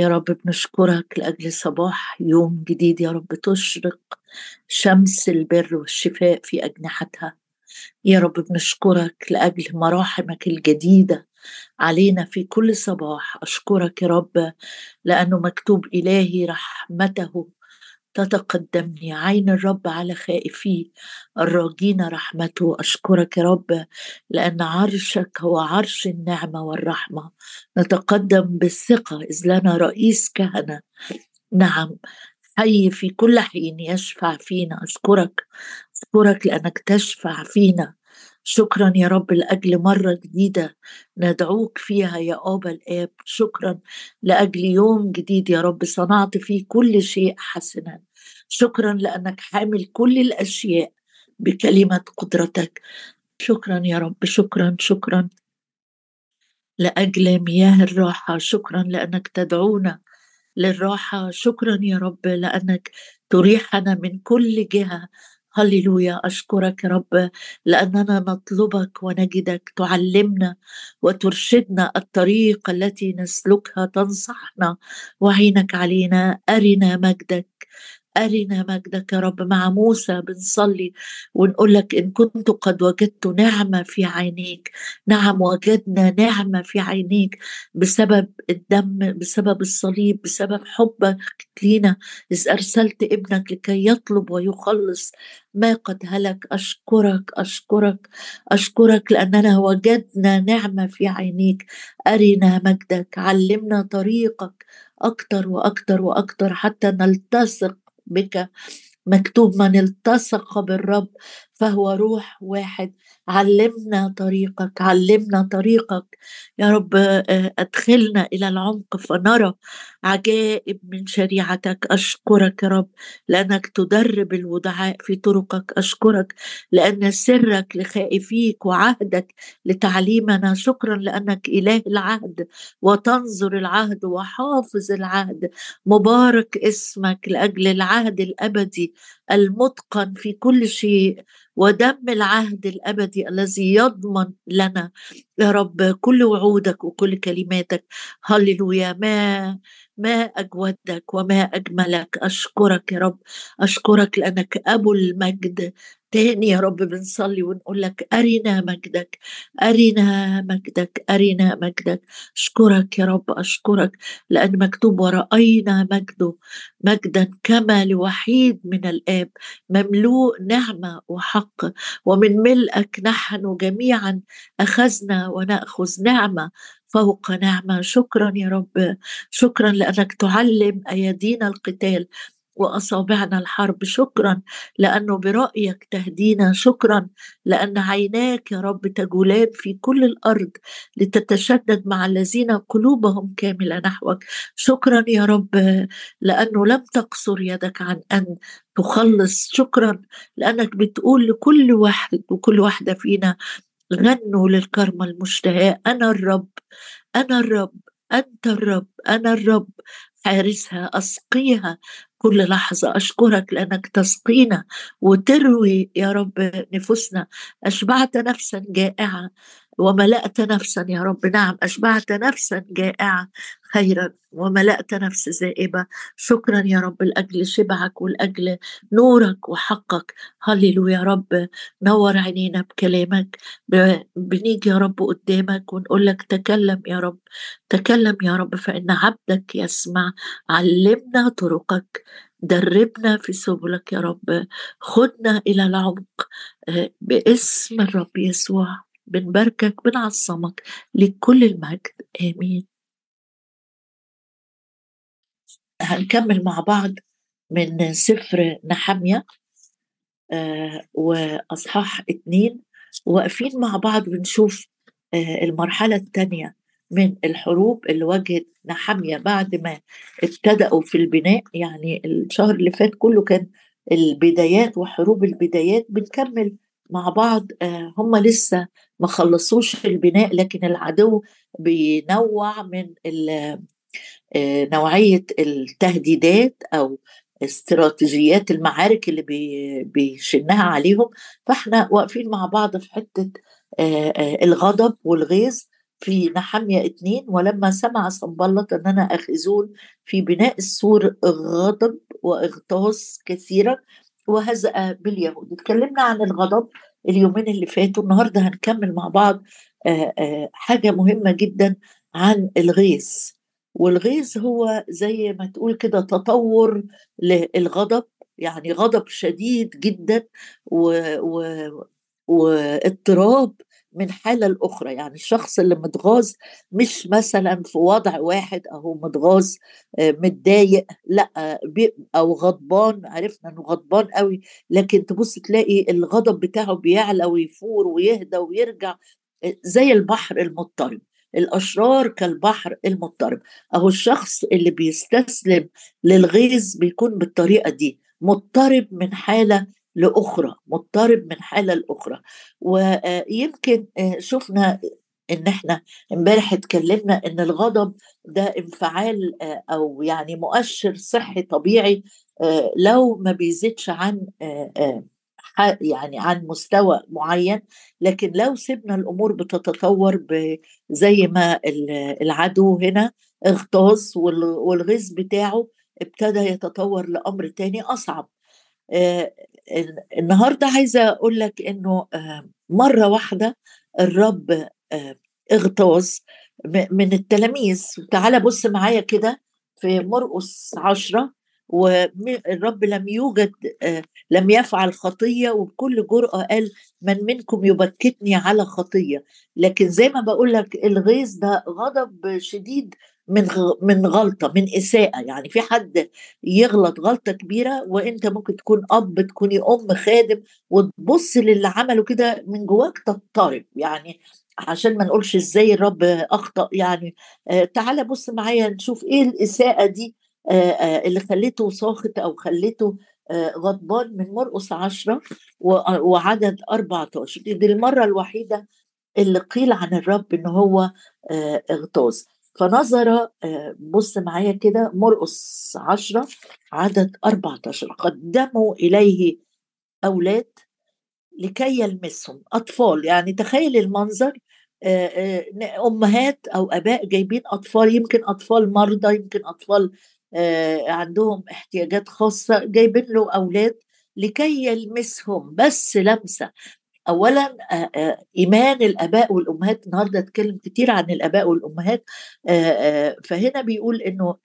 يا رب بنشكرك لأجل صباح يوم جديد يا رب تشرق شمس البر والشفاء في أجنحتها. يا رب بنشكرك لأجل مراحمك الجديدة علينا في كل صباح. أشكرك يا رب لأنه مكتوب إلهي رحمته تتقدمني. عين الرب على خائفيه الراجين رحمته. أشكرك يا رب لأن عرشك هو عرش النعمة والرحمة. نتقدم بالثقة. إذ لنا رئيس كهنة. نعم حي في كل حين يشفع فينا. أشكرك. أشكرك لأنك تشفع فينا. شكرا يا رب لأجل مرة جديدة ندعوك فيها يا أبا الآب. شكرا لأجل يوم جديد يا رب. صنعت فيه كل شيء حسنا. شكرا لأنك حامل كل الأشياء بكلمة قدرتك. شكرا يا رب. شكرا. شكرا لأجل مياه الراحة. شكرا لأنك تدعونا للراحة. شكرا يا رب لأنك تريحنا من كل جهة هللويا أشكرك رب لأننا نطلبك ونجدك تعلمنا وترشدنا الطريق التي نسلكها تنصحنا وعينك علينا أرنا مجدك. أرنا مجدك يا رب مع موسى بنصلي ونقول لك إن كنت قد وجدت نعمة في عينيك. نعم وجدنا نعمة في عينيك بسبب الدم بسبب الصليب بسبب حبك لينا. إذ أرسلت ابنك لكي يطلب ويخلص. ما قد هلك؟ أشكرك أشكرك أشكرك لأننا وجدنا نعمة في عينيك. أرنا مجدك علمنا طريقك أكتر وأكتر وأكتر حتى نلتصق بك مكتوب من التصق بالرب فهو روح واحد. علمنا طريقك علمنا طريقك. يا رب آه، أدخلنا إلى العمق فنرى عجائب من شريعتك. أشكرك يا رب لأنك تدرب الودعاء في طرقك. أشكرك لأن سرك لخائفيك وعهدك لتعليمنا. شكرا لأنك إله العهد وتنظر العهد وحافظ العهد. مبارك اسمك لأجل العهد الأبدي. المتقن في كل شيء ودم العهد الأبدي الذي يضمن لنا. يا رب كل وعودك وكل كلماتك. هللويا. ما ما أجودك وما أجملك. أشكرك يا رب. أشكرك لأنك أبو المجد. تاني يا رب بنصلي ونقول لك أرنا مجدك أرنا مجدك أرنا مجدك. أشكرك يا رب أشكرك لأن مكتوب ورأينا مجده مجدا كما لوحيد من الآب مملوء نعمة وحق ومن ملئك نحن جميعا أخذنا ونأخذ نعمة فوق نعمة. شكرا يا رب شكرا لأنك تعلم أيدينا القتال. وأصابعنا الحرب. شكرا لأنه برأيك تهدينا. شكرا لأن عيناك يا رب تجولان في كل الأرض لتتشدد مع الذين قلوبهم كاملة نحوك. شكرا يا رب لأنه لم تقصر يدك عن أن تخلص. شكرا لأنك بتقول لكل واحد وكل واحدة فينا غنوا للكرمة المشتهاة أنا الرب أنا الرب أنت الرب أنا الرب. حارسها أسقيها. كل لحظة أشكرك لأنك تسقينا وتروي يا رب نفوسنا. أشبعت نفسا جائعة. وملأت نفسا يا رب. نعم أشبعت نفسا جائعة خيرا. وملأت نفس زائبة شكرا يا رب لأجل شبعك ولأجل نورك وحقك. هللو يا رب. نور عينينا بكلامك. بنيجي يا رب قدامك ونقول لك تكلم يا رب. تكلم يا رب فإن عبدك يسمع علمنا طرقك. دربنا في سبلك يا رب. خدنا إلى العمق. آه، باسم الرب يسوع. بنباركك بنعظمك لكل المجد. آمين. هنكمل مع بعض من سفر نحمية آه وأصحاح اتنين. واقفين مع بعض بنشوف آه المرحلة الثانية من الحروب اللي واجهت نحمية بعد ما ابتدأوا في البناء. يعني الشهر اللي فات كله كان البدايات وحروب البدايات. بنكمل مع بعض آه هم لسه ما خلصوش البناء لكن العدو بينوع من آه، نوعية التهديدات أو استراتيجيات المعارك اللي بيشنها عليهم. فإحنا واقفين مع بعض في حتة آه، الغضب والغيظ في نحمية اتنين. ولما سمع صنبلط أننا آخذون في بناء السور غضب وإغتاظ كثيرا وهزأ باليهود. اتكلمنا عن الغضب اليومين اللي فاتوا. النهاردة هنكمل مع بعض حاجة مهمة جدا عن الغيظ. والغيظ هو زي ما تقول كده تطور للغضب يعني غضب شديد جدا و... و... واضطراب من حالة لاخرى يعني الشخص اللي متغاظ مش مثلا في وضع واحد أهو متغاظ آه، متضايق لأ أو غضبان عرفنا إنه غضبان قوي لكن تبص تلاقي الغضب بتاعه بيعلى ويفور ويهدى ويرجع آه، زي البحر المضطرب الأشرار كالبحر المضطرب. أهو الشخص اللي بيستسلم للغيظ بيكون بالطريقة دي مضطرب من حالة لأخرى مضطرب من حالة لأخرى. ويمكن آه، شفنا إن إحنا إمبارح اتكلمنا إن الغضب ده انفعال آه، أو يعني مؤشر صحي طبيعي آه، لو ما بيزيدش عن يعني عن مستوى معين. لكن لو سيبنا الأمور بتتطور زي ما العدو هنا اغتاظ والغيظ بتاعه ابتدى يتطور لأمر تاني أصعب. النهارده عايزة أقول لك إنه آه مرة واحدة الرب آه اغتاظ من التلاميذ. تعالى بص معايا كده في مرقس عشرة والرب لم يوجد آه، لم يفعل خطية وبكل جرأة قال من منكم يبكتني على خطية. لكن زي ما بقول لك الغيظ ده غضب شديد من من غلطة من إساءة. يعني في حد يغلط غلطة كبيرة وإنت ممكن تكون أب تكوني أم خادم وتبص للي عمله كده من جواك تضطرب. يعني عشان ما نقولش إزاي الرب أخطأ. يعني آه تعالى بص معايا نشوف إيه الإساءة دي آه آه اللي خليته ساخط أو خليته غضبان من مرقس عشرة وعدد 14 دي المرة الوحيدة اللي قيل عن الرب إن هو اغتاظ. فنظر آه، بص معايا كده مرقس عشرة عدد 14 قدموا إليه أولاد لكي يلمسهم. أطفال يعني تخيل المنظر آه، آه، أمهات أو آباء جايبين أطفال يمكن أطفال مرضى يمكن أطفال عندهم احتياجات خاصة جايبين له أولاد لكي يلمسهم. بس لمسة. اولا إيمان الآباء والأمهات النهارده اتكلم كتير عن الآباء والأمهات فهنا بيقول إنه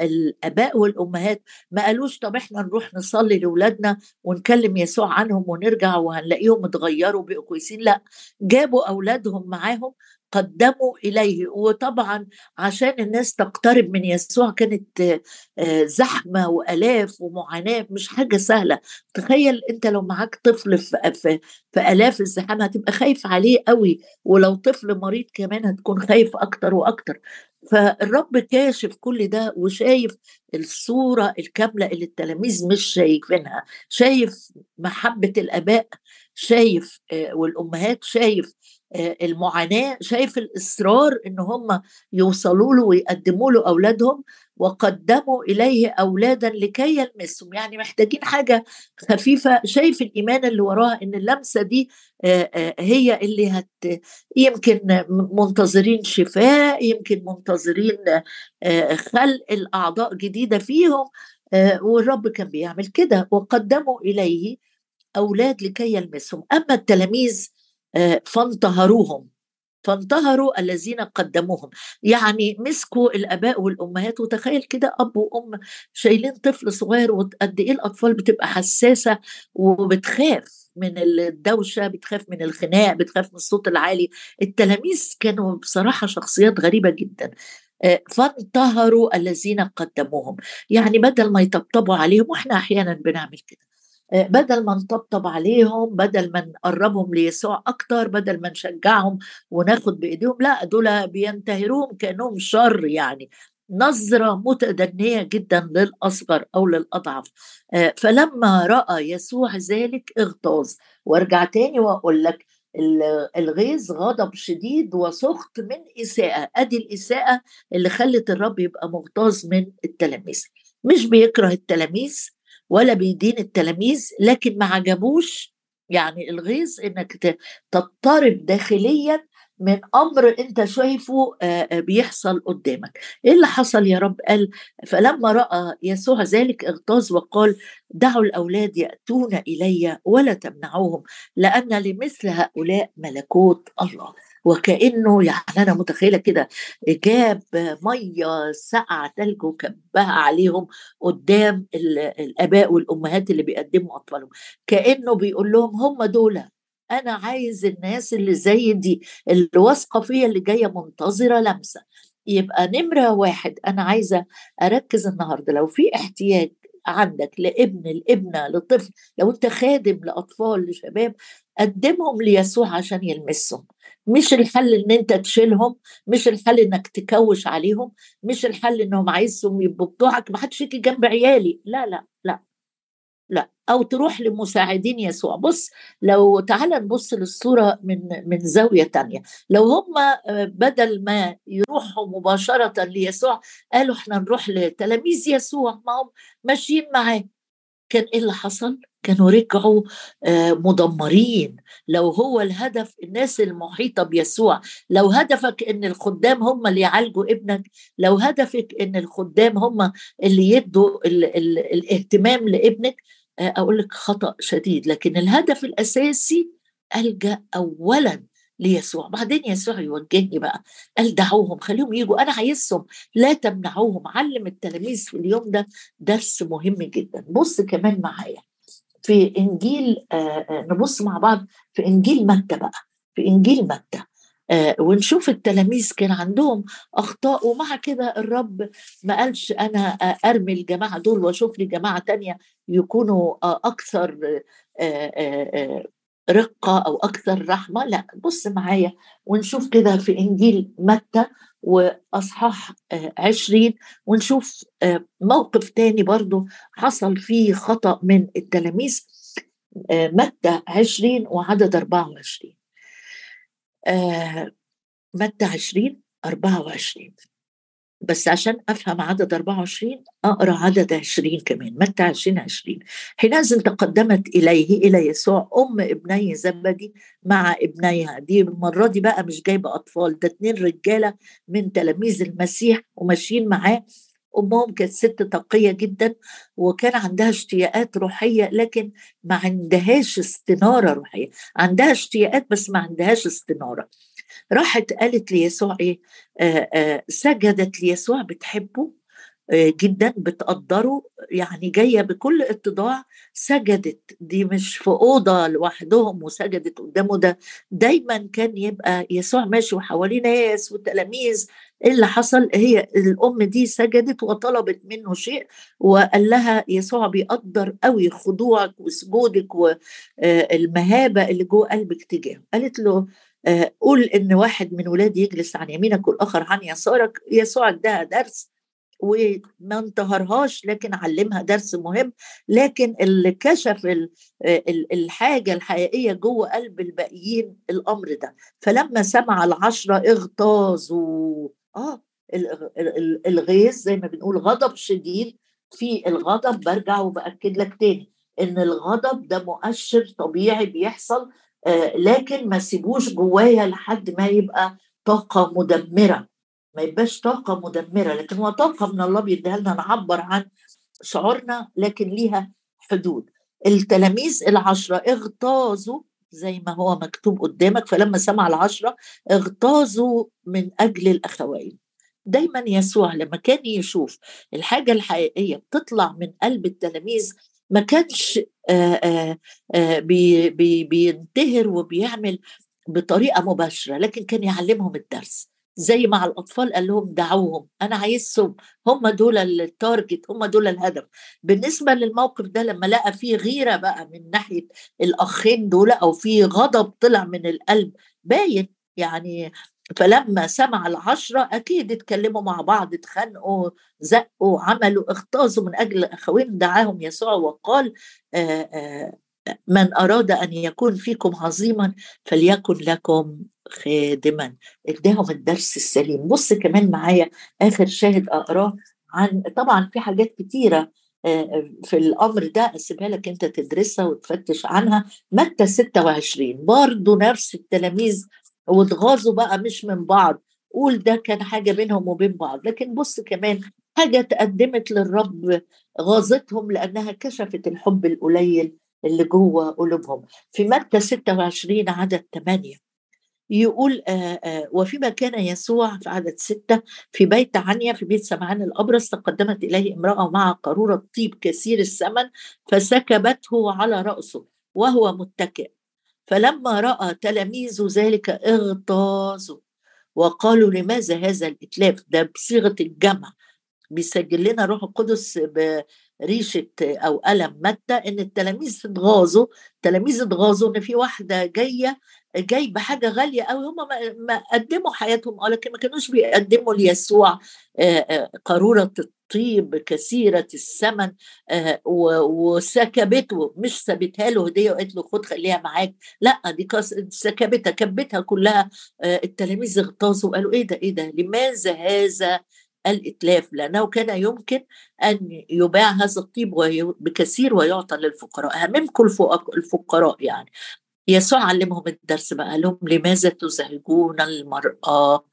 الآباء والأمهات ما قالوش طب إحنا نروح نصلي لاولادنا ونكلم يسوع عنهم ونرجع وهنلاقيهم اتغيروا بقوا كويسين لا جابوا أولادهم معاهم قدموا إليه. وطبعا عشان الناس تقترب من يسوع كانت آه، زحمة وآلاف ومعاناة مش حاجة سهلة. تخيل أنت لو معاك طفل في, في, آلاف الزحام هتبقى خايف عليه قوي. ولو طفل مريض كمان هتكون خايف أكتر وأكتر. فالرب كاشف كل ده وشايف الصورة الكاملة اللي التلاميذ مش شايفينها. شايف محبة الآباء شايف آه، والأمهات شايف المعاناة شايف الإصرار إن هم يوصلوا له ويقدموا له أولادهم وقدموا إليه أولادا لكي يلمسهم. يعني محتاجين حاجة خفيفة. شايف الإيمان اللي وراها إن اللمسة دي آه، آه، هي اللي هت يمكن منتظرين شفاء يمكن منتظرين خلق الأعضاء جديدة فيهم والرب كان بيعمل كده. وقدموا إليه أولاد لكي يلمسهم. أما التلاميذ آه، فانتهروهم. فانتهروا الذين قدموهم. يعني مسكوا الآباء والأمهات وتخيل كده أب وأم شايلين طفل صغير وقد إيه الأطفال بتبقى حساسة وبتخاف من الدوشة بتخاف من الخناق بتخاف من الصوت العالي. التلاميذ كانوا بصراحة شخصيات غريبة جدا. آه، فانتهروا الذين قدموهم. يعني بدل ما يطبطبوا عليهم وإحنا أحيانا بنعمل كده. آه، بدل ما نطبطب عليهم بدل ما نقربهم ليسوع أكتر بدل ما نشجعهم وناخد بإيديهم لا دول بينتهروهم كأنهم شر يعني. نظرة متدنية جدا للأصغر أو للأضعف. آه، فلما رأى يسوع ذلك اغتاظ. وارجع تاني وأقول لك الغيظ غضب شديد وسخط من إساءة. أدي الإساءة اللي خلت الرب يبقى مغتاظ من التلاميذ. مش بيكره التلاميذ ولا بيدين التلاميذ لكن ما عجبوش يعني الغيظ إنك تضطرب داخليا من أمر أنت شايفه بيحصل قدامك. إيه اللي حصل يا رب؟ قال فلما رأى يسوع ذلك اغتاظ وقال دعوا الأولاد يأتون إلي ولا تمنعوهم لأن لمثل هؤلاء ملكوت الله. وكأنه يعني أنا متخيلة كده جاب مية ساقعة ثلج وكبها عليهم قدام الآباء والأمهات اللي بيقدموا أطفالهم. كأنه بيقول لهم هم دول أنا عايز الناس اللي زي دي اللي واثقة فيا اللي جاية منتظرة لمسة. يبقى نمرة واحد أنا عايزة أركز النهارده. لو في احتياج عندك لابن الابنه لطفل لو أنت خادم لأطفال لشباب قدمهم ليسوع عشان يلمسهم. مش الحل إن أنت تشيلهم مش الحل إنك تكوش عليهم مش الحل إنهم عايزهم يبقوا بتوعك ما حدش يجي جنب عيالي. لا لا لا. لا. أو تروح لمساعدين يسوع. بص لو تعال نبص للصورة من من زاوية تانية. لو هم آه، بدل ما يروحوا مباشرة ليسوع قالوا إحنا نروح لتلاميذ يسوع. ما هم ماشيين معاه. كان إيه اللي حصل؟ كانوا رجعوا آه، مدمرين. لو هو الهدف الناس المحيطة بيسوع لو هدفك إن الخدام هم اللي يعالجوا ابنك لو هدفك إن الخدام هم اللي يدوا ال ال الاهتمام لابنك آه، أقول لك خطأ شديد. لكن الهدف الأساسي ألجأ اولا ليسوع. بعدين يسوع يوجهني بقى قال دعوهم خليهم يجوا أنا عايزهم لا تمنعوهم. علم التلاميذ في اليوم ده درس مهم جدا. بص كمان معايا. في إنجيل آه، آه، نبص مع بعض. في إنجيل متى بقى؟ في إنجيل متى؟ آه ونشوف التلاميذ كان عندهم أخطاء. ومع كده الرب ما قالش أنا أرمي الجماعة دول وأشوف لي جماعة تانية يكونوا آه أكثر آه آه رقة أو أكثر رحمة لا بص معايا ونشوف كده في إنجيل متى وأصحاح عشرين ونشوف موقف تاني برضو حصل فيه خطأ من التلاميذ متى عشرين وعدد 24 آه مادة 20 24 بس عشان أفهم عدد 24 أقرأ عدد 20 كمان متى 20 20 حينئذ تقدمت إليه إلى يسوع أم ابني زبدي مع ابنيها. دي المرة دي بقى مش جايبة أطفال ده اتنين رجالة من تلاميذ المسيح وماشيين معاه. أمهم كانت ست تقية جدا وكان عندها اشتياقات روحية لكن ما عندهاش استنارة روحية. عندها اشتياقات بس ما عندهاش استنارة. راحت قالت ليسوع إيه؟ آآ آآ سجدت ليسوع بتحبه جدا بتقدره يعني جاية بكل اتضاع سجدت. دي مش في أوضة لوحدهم وسجدت قدامه. ده دايما كان يبقى يسوع ماشي وحواليه ناس وتلاميذ. إيه اللي حصل؟ هي الأم دي سجدت وطلبت منه شيء وقال لها يسوع بيقدر قوي خضوعك وسجودك والمهابه اللي جوه قلبك تجاهه. قالت له قول إن واحد من ولادي يجلس عن يمينك والآخر عن يسارك. يسوع اداها درس وما انتهرهاش لكن علمها درس مهم. لكن اللي كشف الحاجة الحقيقية جوه قلب الباقيين الأمر ده. فلما سمع العشرة اغتاظوا آه الغيظ زي ما بنقول غضب شديد في الغضب. برجع وبأكد لك تاني إن الغضب ده مؤشر طبيعي بيحصل آه لكن ما سيبوش جوايا لحد ما يبقى طاقة مدمرة. ما يبقاش طاقة مدمرة لكن هو طاقة من الله بيديها لنا نعبر عن شعورنا لكن ليها حدود. التلاميذ العشرة اغتاظوا زي ما هو مكتوب قدامك فلما سمع العشرة اغتاظوا من أجل الأخوين. دايما يسوع لما كان يشوف الحاجة الحقيقية بتطلع من قلب التلاميذ ما كانش بينتهر وبيعمل بطريقة مباشرة لكن كان يعلمهم الدرس. زي مع الأطفال قال لهم دعوهم أنا عايزهم هم دول التارجت هم دول الهدف. بالنسبة للموقف ده لما لقى فيه غيرة بقى من ناحية الأخين دول أو في غضب طلع من القلب باين يعني فلما سمع العشرة أكيد اتكلموا مع بعض اتخانقوا زقوا عملوا اغتاظوا من أجل أخوين. دعاهم يسوع وقال آآ آآ من أراد أن يكون فيكم عظيما فليكن لكم خادما. اداهم الدرس السليم. بص كمان معايا آخر شاهد أقراه عن طبعا في حاجات كتيرة في الأمر ده أسيبها لك أنت تدرسها وتفتش عنها. متى 26 برضه نفس التلاميذ واتغاظوا بقى مش من بعض. قول ده كان حاجة بينهم وبين بعض. لكن بص كمان حاجة تقدمت للرب غاظتهم لأنها كشفت الحب القليل اللي جوه قلوبهم. في متى 26 عدد 8 يقول آآ آآ وفيما كان يسوع في عدد ستة في بيت عنيا في بيت سمعان الأبرص تقدمت إليه امرأة مع قارورة طيب كثير الثمن فسكبته على رأسه وهو متكئ. فلما رأى تلاميذ ذلك اغتاظوا وقالوا لماذا هذا الإتلاف؟ ده بصيغة الجمع. بيسجل لنا روح القدس بريشة أو قلم متى؟ إن التلاميذ اتغاظوا. التلاميذ اتغاظوا إن في واحدة جاية جايبة حاجة غالية قوي هم ما قدموا حياتهم آه لكن ما كانوش بيقدموا ليسوع قارورة الطيب كثيرة الثمن وسكبته مش سابتها له هدية وقالت له خد خليها معاك لأ دي سكبتها كبتها كلها التلاميذ اغتاظوا وقالوا إيه ده إيه ده لماذا هذا الإتلاف؟ لأنه كان يمكن أن يباع هذا الطيب بكثير ويعطى للفقراء هممكم الفقراء يعني. يسوع علمهم الدرس بقى لهم لماذا تزعجون المرأة؟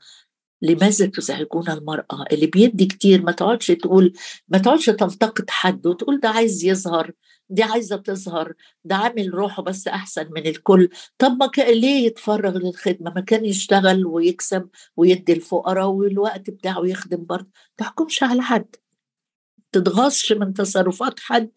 لماذا تزعجون المرأة؟ اللي بيدي كتير ما تقعدش تقول ما تقعدش تنتقد حد وتقول ده عايز يظهر دي عايزة تظهر ده عامل روحه بس أحسن من الكل. طب ما كان ليه يتفرغ للخدمة؟ ما كان يشتغل ويكسب ويدي الفقراء والوقت بتاعه يخدم برضه. تحكمش على حد. تتغاظش من تصرفات حد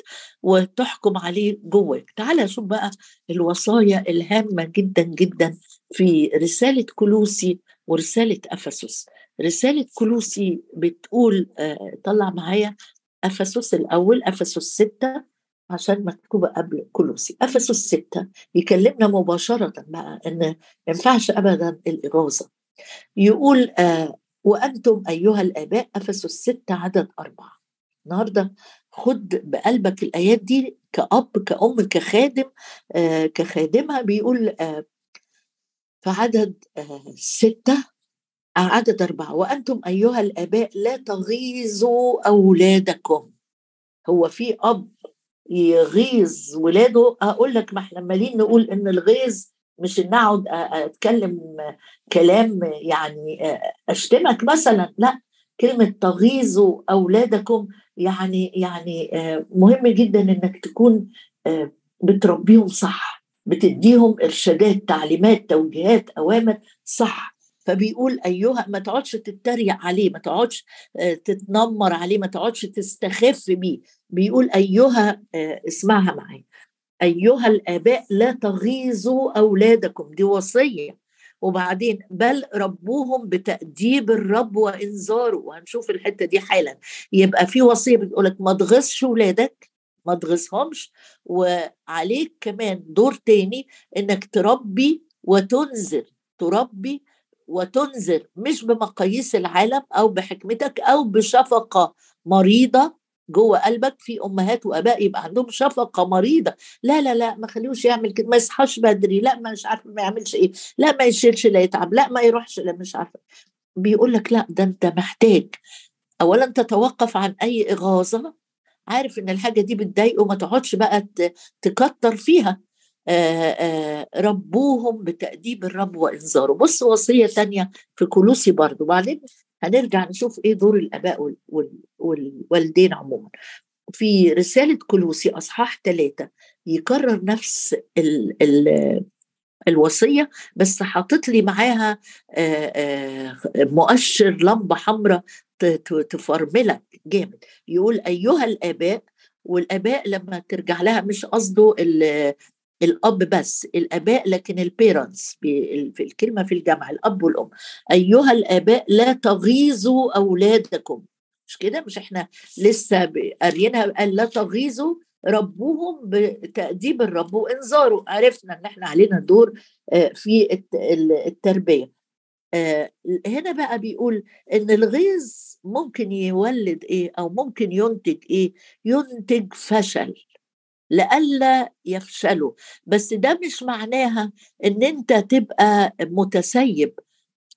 وتحكم عليه جواك. تعالى شوف بقى الوصايا الهامة جدا جدا في رسالة كلوسي ورسالة أفسس. رسالة كلوسي بتقول آه، طلع معايا أفسس الأول أفسس ستة عشان مكتوبة قبل كلوسي. أفسس ستة يكلمنا مباشرة بقى إن ما ينفعش أبدا الإغاظة يقول آه وأنتم أيها الآباء أفسس ستة عدد أربعة. النهاردة خد بقلبك الآيات دي كأب كأم كخادم آه كخادمة بيقول آه في عدد آه ستة عدد أربعة وأنتم أيها الآباء لا تغيظوا أولادكم. هو في أب يغيظ ولاده؟ أقول لك ما إحنا عمالين نقول إن الغيظ مش إن أقعد أتكلم كلام يعني أشتمك مثلا لا. كلمة تغيظوا أولادكم يعني يعني مهم جدا إنك تكون بتربيهم صح بتديهم إرشادات تعليمات توجيهات أوامر صح. فبيقول أيها ما تقعدش تتريق عليه ما تقعدش تتنمر عليه ما تقعدش تستخف بيه. بيقول أيها اسمعها معايا. أيها الآباء لا تغيظوا أولادكم. دي وصية. وبعدين بل ربوهم بتأديب الرب وإنذاره. وهنشوف الحتة دي حالا. يبقى في وصية بتقولك ما تغصش ولادك ما تغصهمش وعليك كمان دور تاني إنك تربي وتنذر تربي وتنذر مش بمقاييس العالم أو بحكمتك أو بشفقة مريضة جوه قلبك في أمهات وأباء يبقى عندهم شفقة مريضة. لا لا لا ما خليهوش يعمل كده ما يصحاش بدري لا ما مش عارفة ما يعملش إيه لا ما يشيلش لا يتعب لا ما يروحش لا مش عارفة. بيقول لك لا ده أنت محتاج. اولا تتوقف عن أي إغاظة عارف إن الحاجة دي بتضايقه ما تقعدش بقى تكتر فيها. ربوهم بتأديب الرب وإنذاره. بص وصية تانية في كلوسي برضو بعدين هنرجع نشوف إيه دور الآباء والوالدين عموما. في رسالة كلوسي أصحاح ثلاثة يكرر نفس ال ال الوصية بس حاطط لي معاها مؤشر لمبة حمراء تفرملك جامد. يقول أيها الآباء والآباء لما ترجع لها مش قصده الأب بس الآباء لكن البيرنتس في الكلمة في الجامعة الأب والأم. أيها الآباء لا تغيظوا أولادكم. مش كده؟ مش إحنا لسه قاريينها قال لا تغيظوا ربوهم بتأديب الرب وإنذاره. عرفنا إن إحنا علينا دور في التربية. هنا بقى بيقول إن الغيظ ممكن يولد إيه؟ أو ممكن ينتج إيه؟ ينتج فشل. لئلا يفشلوا. بس ده مش معناها إن أنت تبقى متسيب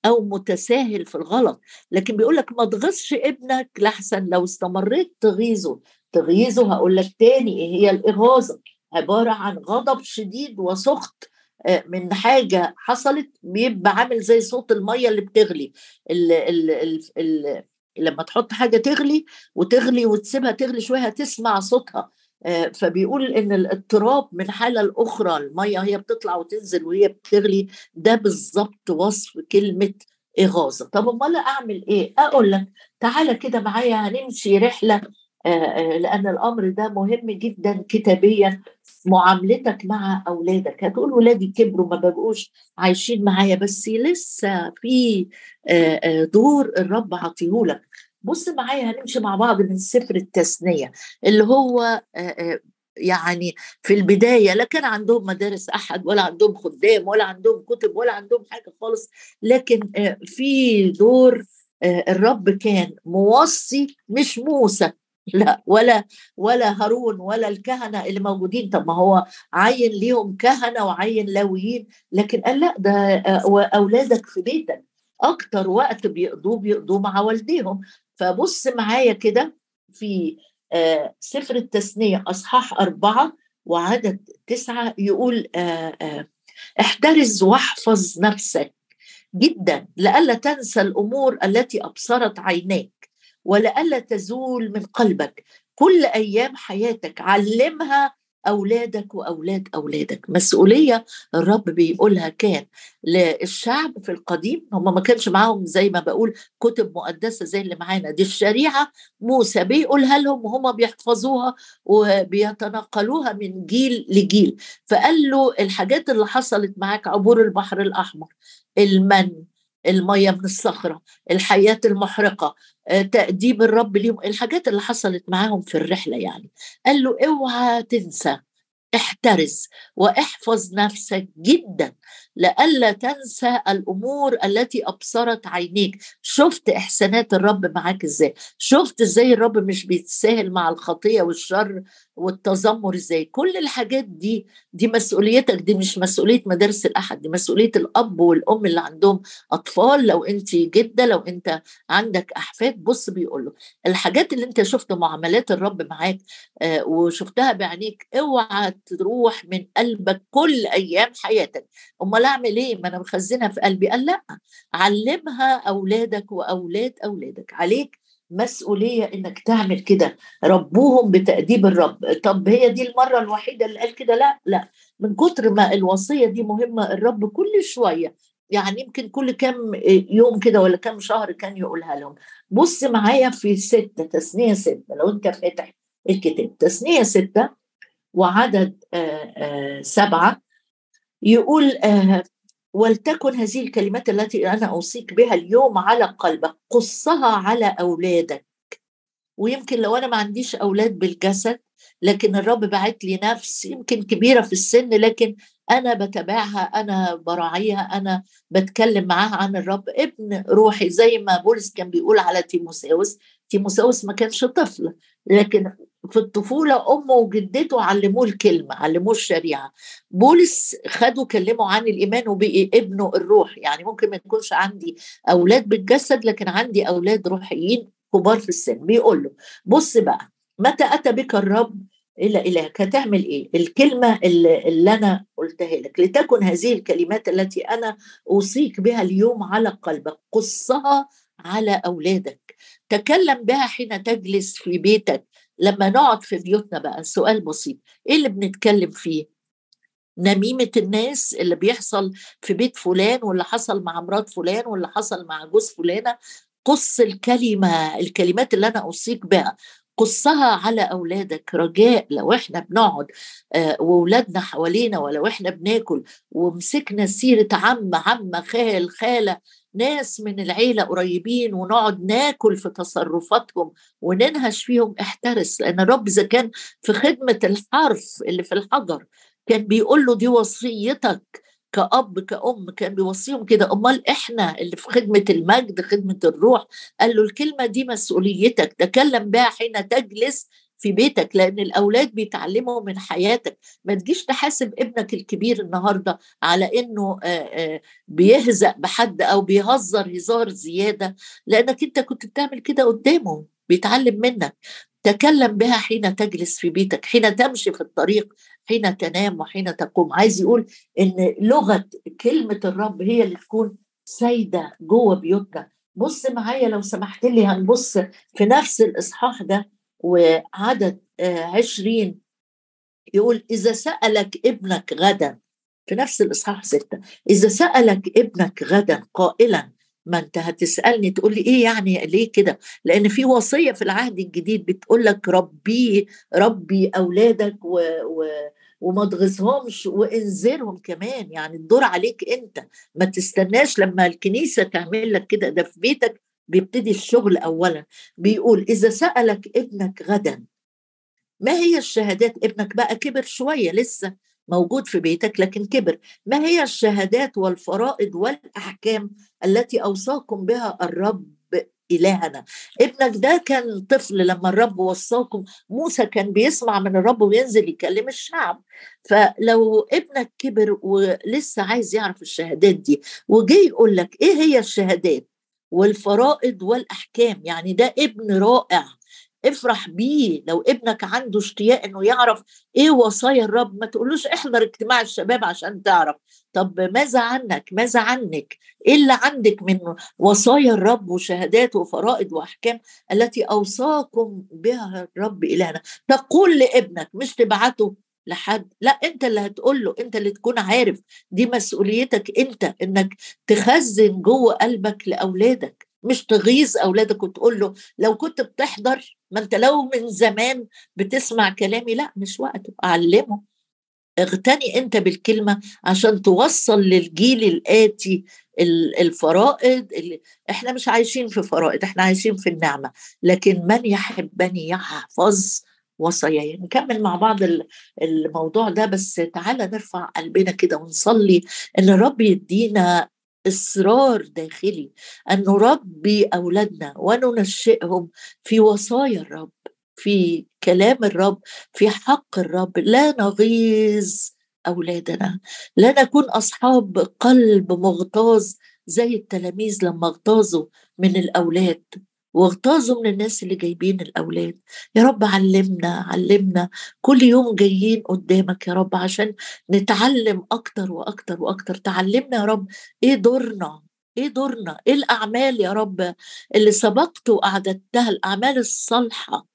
أو متساهل في الغلط. لكن بيقول لك ما تغيظش ابنك لحسن لو استمريت تغيظه. تغيظه هقول لك تاني إيه هي الإغاظة؟ عبارة عن غضب شديد وسخط آه، من حاجة حصلت بيبقى عامل زي صوت المية اللي بتغلي. ال ال ال ال لما تحط حاجة تغلي وتغلي وتسيبها تغلي شوية هتسمع صوتها. فبيقول إن الاضطراب من حاله لاخرى المية هي بتطلع وتنزل وهي بتغلي ده بالظبط وصف كلمة إغاظة. طب أمال أعمل إيه؟ أقول لك تعالى كده معايا هنمشي رحلة آه، آه، لأن الأمر ده مهم جدا كتابيا. معاملتك مع أولادك هتقول ولادي كبروا ما بقوش عايشين معايا بس لسه في دور الرب عطيهولك بص معايا هنمشي مع بعض من سفر التثنيه اللي هو يعني في البداية لا كان عندهم مدارس أحد ولا عندهم خدام ولا عندهم كتب ولا عندهم حاجة خالص لكن في دور الرب كان موصي مش موسى لا ولا ولا هارون ولا الكهنة اللي موجودين. طب ما هو عين ليهم كهنة وعين لاويين لكن قال لأ ده أولادك في بيتك. أكتر وقت بيقضوه بيقضوه مع والديهم. فبص معايا كده في آه، سفر التثنية أصحاح أربعة وعدد تسعة يقول آه، آه، احترز واحفظ نفسك جدا لئلا تنسى الأمور التي أبصرت عينيك ولئلا تزول من قلبك. كل أيام حياتك علمها أولادك وأولاد أولادك. مسؤولية الرب بيقولها كان للشعب في القديم هم ما كانش معاهم زي ما بقول كتب مقدسة زي اللي معانا. دي الشريعة. موسى بيقولها لهم وهم بيحفظوها وبيتنقلوها من جيل لجيل. فقال له الحاجات اللي حصلت معاك عبور البحر الأحمر المن الميه من الصخرة الحياة المحرقة آه، تأديب الرب ليهم الحاجات اللي حصلت معاهم في الرحلة يعني. قال له اوعى تنسى احترز واحفظ نفسك جدا. لئلا تنسى الأمور التي أبصرت عينيك. شفت إحسانات الرب معاك إزاي؟ شفت إزاي الرب مش بيتساهل مع الخطية والشر والتذمر إزاي؟ كل الحاجات دي دي مسؤوليتك دي مش مسؤولية مدارس الأحد دي مسؤولية الأب والأم اللي عندهم. أطفال لو أنت جدة لو أنت عندك أحفاد بص بيقول له الحاجات اللي أنت شفت معاملات الرب معاك آه وشفتها بعينيك اوعى تروح من قلبك كل أيام حياتك. أمال اعمل إيه؟ ما أنا مخزنها في قلبي. قال لا علمها أولادك وأولاد أولادك. عليك مسؤولية إنك تعمل كده. ربوهم بتأديب الرب. طب هي دي المرة الوحيدة اللي قال كده؟ لا لا. من كتر ما الوصية دي مهمة الرب كل شوية يعني يمكن كل كم يوم كده ولا كم شهر كان يقولها لهم. بص معايا في ستة تثنية ستة. لو أنت فاتح الكتاب. تثنية ستة وعدد آآ آآ سبعة. يقول ولتكن هذه الكلمات التي أنا أوصيك بها اليوم على قلبك قصها على أولادك. ويمكن لو أنا ما عنديش أولاد بالجسد لكن الرب بعت لي نفس يمكن كبيرة في السن لكن أنا بتابعها أنا براعيها أنا بتكلم معاها عن الرب. ابن روحي زي ما بولس كان بيقول على تيموساوس تيموساوس ما كانش طفل لكن في الطفولة أمه وجدته علموه الكلمة علموه الشريعة. بولس خدوا كلموا عن الإيمان وبقي ابنه الروح. يعني ممكن ما يكونش عندي أولاد بالجسد لكن عندي أولاد روحيين كبار في السن. بيقول له بص بقى متى أتى بك الرب؟ إلى إلهك. هتعمل إيه؟ الكلمة اللي, اللي أنا قلتها لك. لتكن هذه الكلمات التي أنا أوصيك بها اليوم على قلبك. قصها على أولادك. تكلم بها حين تجلس في بيتك. لما نقعد في بيوتنا بقى سؤال بسيط إيه اللي بنتكلم فيه؟ نميمة الناس اللي بيحصل في بيت فلان واللي حصل مع مرات فلان واللي حصل مع جوز فلانة قص الكلمة الكلمات اللي أنا أوصيك بها قصها على أولادك رجاء لو إحنا بنقعد آه وولادنا حوالينا ولو إحنا بناكل ومسكنا سيرة عم عم خال خالة ناس من العيلة قريبين ونقعد ناكل في تصرفاتهم وننهش فيهم احترس. لأن الرب إذا كان في خدمة الحرف اللي في الحجر كان بيقول له دي وصيتك. كأب كأم كان بيوصيهم كده. أمال إحنا اللي في خدمة المجد خدمة الروح؟ قال له الكلمة دي مسؤوليتك. تكلم بها حين تجلس في بيتك لأن الأولاد بيتعلموا من حياتك. ما تجيش تحاسب ابنك الكبير النهارده على إنه بيهزأ بحد أو بيهزر هزار زيادة. لأنك أنت كنت بتعمل كده قدامه بيتعلم منك. تكلم بها حين تجلس في بيتك حين تمشي في الطريق. حين تنام وحين تقوم. عايز يقول إن لغة كلمة الرب هي اللي تكون سايدة جوه بيوتنا. بص معايا لو سمحت لي هنبص في نفس الإصحاح ده وعدد آه، عشرين. يقول إذا سألك ابنك غدا في نفس الإصحاح ستة. إذا سألك ابنك غدا قائلا ما انت هتسألني تقول لي إيه يعني ليه كده؟ لأن في وصية في العهد الجديد بتقول لك ربي ربي أولادك و, و وما تغيظهمش وإنذرهم كمان. يعني الدور عليك أنت. ما تستناش لما الكنيسة تعمل لك كده. ده في بيتك بيبتدي الشغل اولا. بيقول إذا سألك ابنك غدا ما هي الشهادات؟ ابنك بقى كبر شوية لسه. موجود في بيتك لكن كبر. ما هي الشهادات والفرائض والأحكام التي أوصاكم بها الرب إلهنا؟ ابنك ده كان طفل لما الرب وصاكم. موسى كان بيسمع من الرب وينزل يكلم الشعب. فلو ابنك كبر ولسه عايز يعرف الشهادات دي وجي يقول لك إيه هي الشهادات والفرائض والأحكام؟ يعني ده ابن رائع. افرح بيه. لو ابنك عنده اشتياق إنه يعرف إيه وصايا الرب ما تقولوش إحضر اجتماع الشباب عشان تعرف. طب ماذا عنك؟ ماذا عنك؟ إيه اللي عندك من وصايا الرب وشهادات وفرائض وأحكام التي أوصاكم بها الرب إلهنا؟ تقول لابنك مش تبعته لحد. لا أنت اللي هتقول له أنت اللي تكون عارف. دي مسؤوليتك أنت إنك تخزن جوه قلبك لأولادك. مش تغيظ أولادك وتقول له لو كنت بتحضر ما انت لو من زمان بتسمع كلامي لا مش وقت اعلمه اغتني انت بالكلمة عشان توصل للجيل الآتي الفرائض اللي إحنا مش عايشين في فرائض إحنا عايشين في النعمة. لكن من يحبني يحفظ وصاياي نكمل مع بعض الموضوع ده بس تعالى نرفع قلبنا كده ونصلي إن الرب يدينا إصرار داخلي أن نربي أولادنا وننشئهم في وصايا الرب في كلام الرب في حق الرب. لا نغيظ أولادنا. لا نكون أصحاب قلب مغتاظ زي التلاميذ لما اغتاظوا من الأولاد. واغتاظوا من الناس اللي جايبين الأولاد. يا رب علمنا علمنا. كل يوم جايين قدامك يا رب عشان نتعلم أكتر وأكتر وأكتر. تعلمنا يا رب إيه دورنا؟ إيه دورنا؟ إيه الأعمال يا رب اللي سبقت وأعددتها؟ الأعمال الصالحة.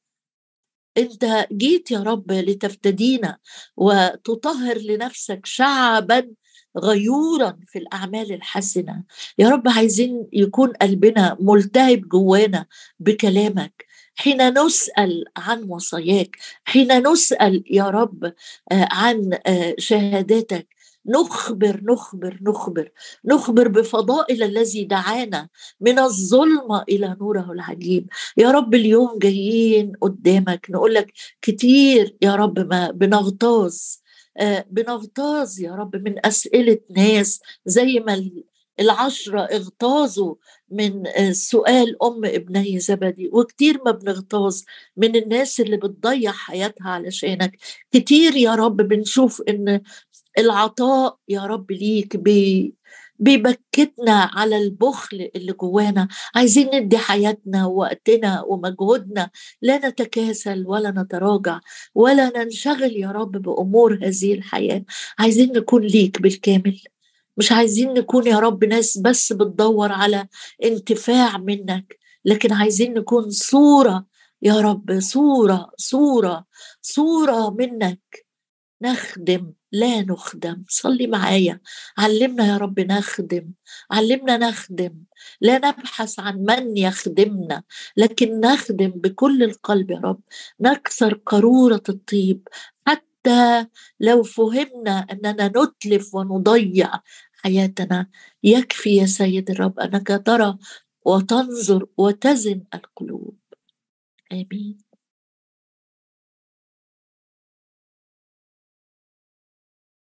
أنت جيت يا رب لتفتدينا وتطهر لنفسك شعبا غيورا في الأعمال الحسنة. يا رب عايزين يكون قلبنا ملتهب جوانا بكلامك. حين نسأل عن وصاياك حين نسأل يا رب آه، عن آه، شهاداتك نخبر نخبر نخبر نخبر بفضائل الذي دعانا من الظلمة إلى نوره العجيب. يا رب اليوم جايين قدامك نقول لك كتير يا رب ما بنغتاظ آه، بنغتاظ يا رب من أسئلة ناس زي ما العشرة اغتاظوا من آه، سؤال أم ابني زبدي وكتير ما بنغتاظ من الناس اللي بتضيع حياتها علشانك. كتير يا رب بنشوف إن العطاء يا رب ليك بي بيبكتنا على البخل اللي جوانا. عايزين ندي حياتنا ووقتنا ومجهودنا. لا نتكاسل ولا نتراجع ولا ننشغل يا رب بأمور هذه الحياة. عايزين نكون ليك بالكامل. مش عايزين نكون يا رب ناس بس بتدور على انتفاع منك لكن عايزين نكون صورة يا رب صورة صورة صورة منك. نخدم لا نخدم صلي معايا. علمنا يا رب نخدم. علمنا نخدم. لا نبحث عن من يخدمنا لكن نخدم بكل القلب يا رب. نكسر قارورة الطيب. حتى لو فهمنا أننا نتلف ونضيع حياتنا يكفي يا سيد الرب أنك ترى وتنظر وتزن القلوب. آمين.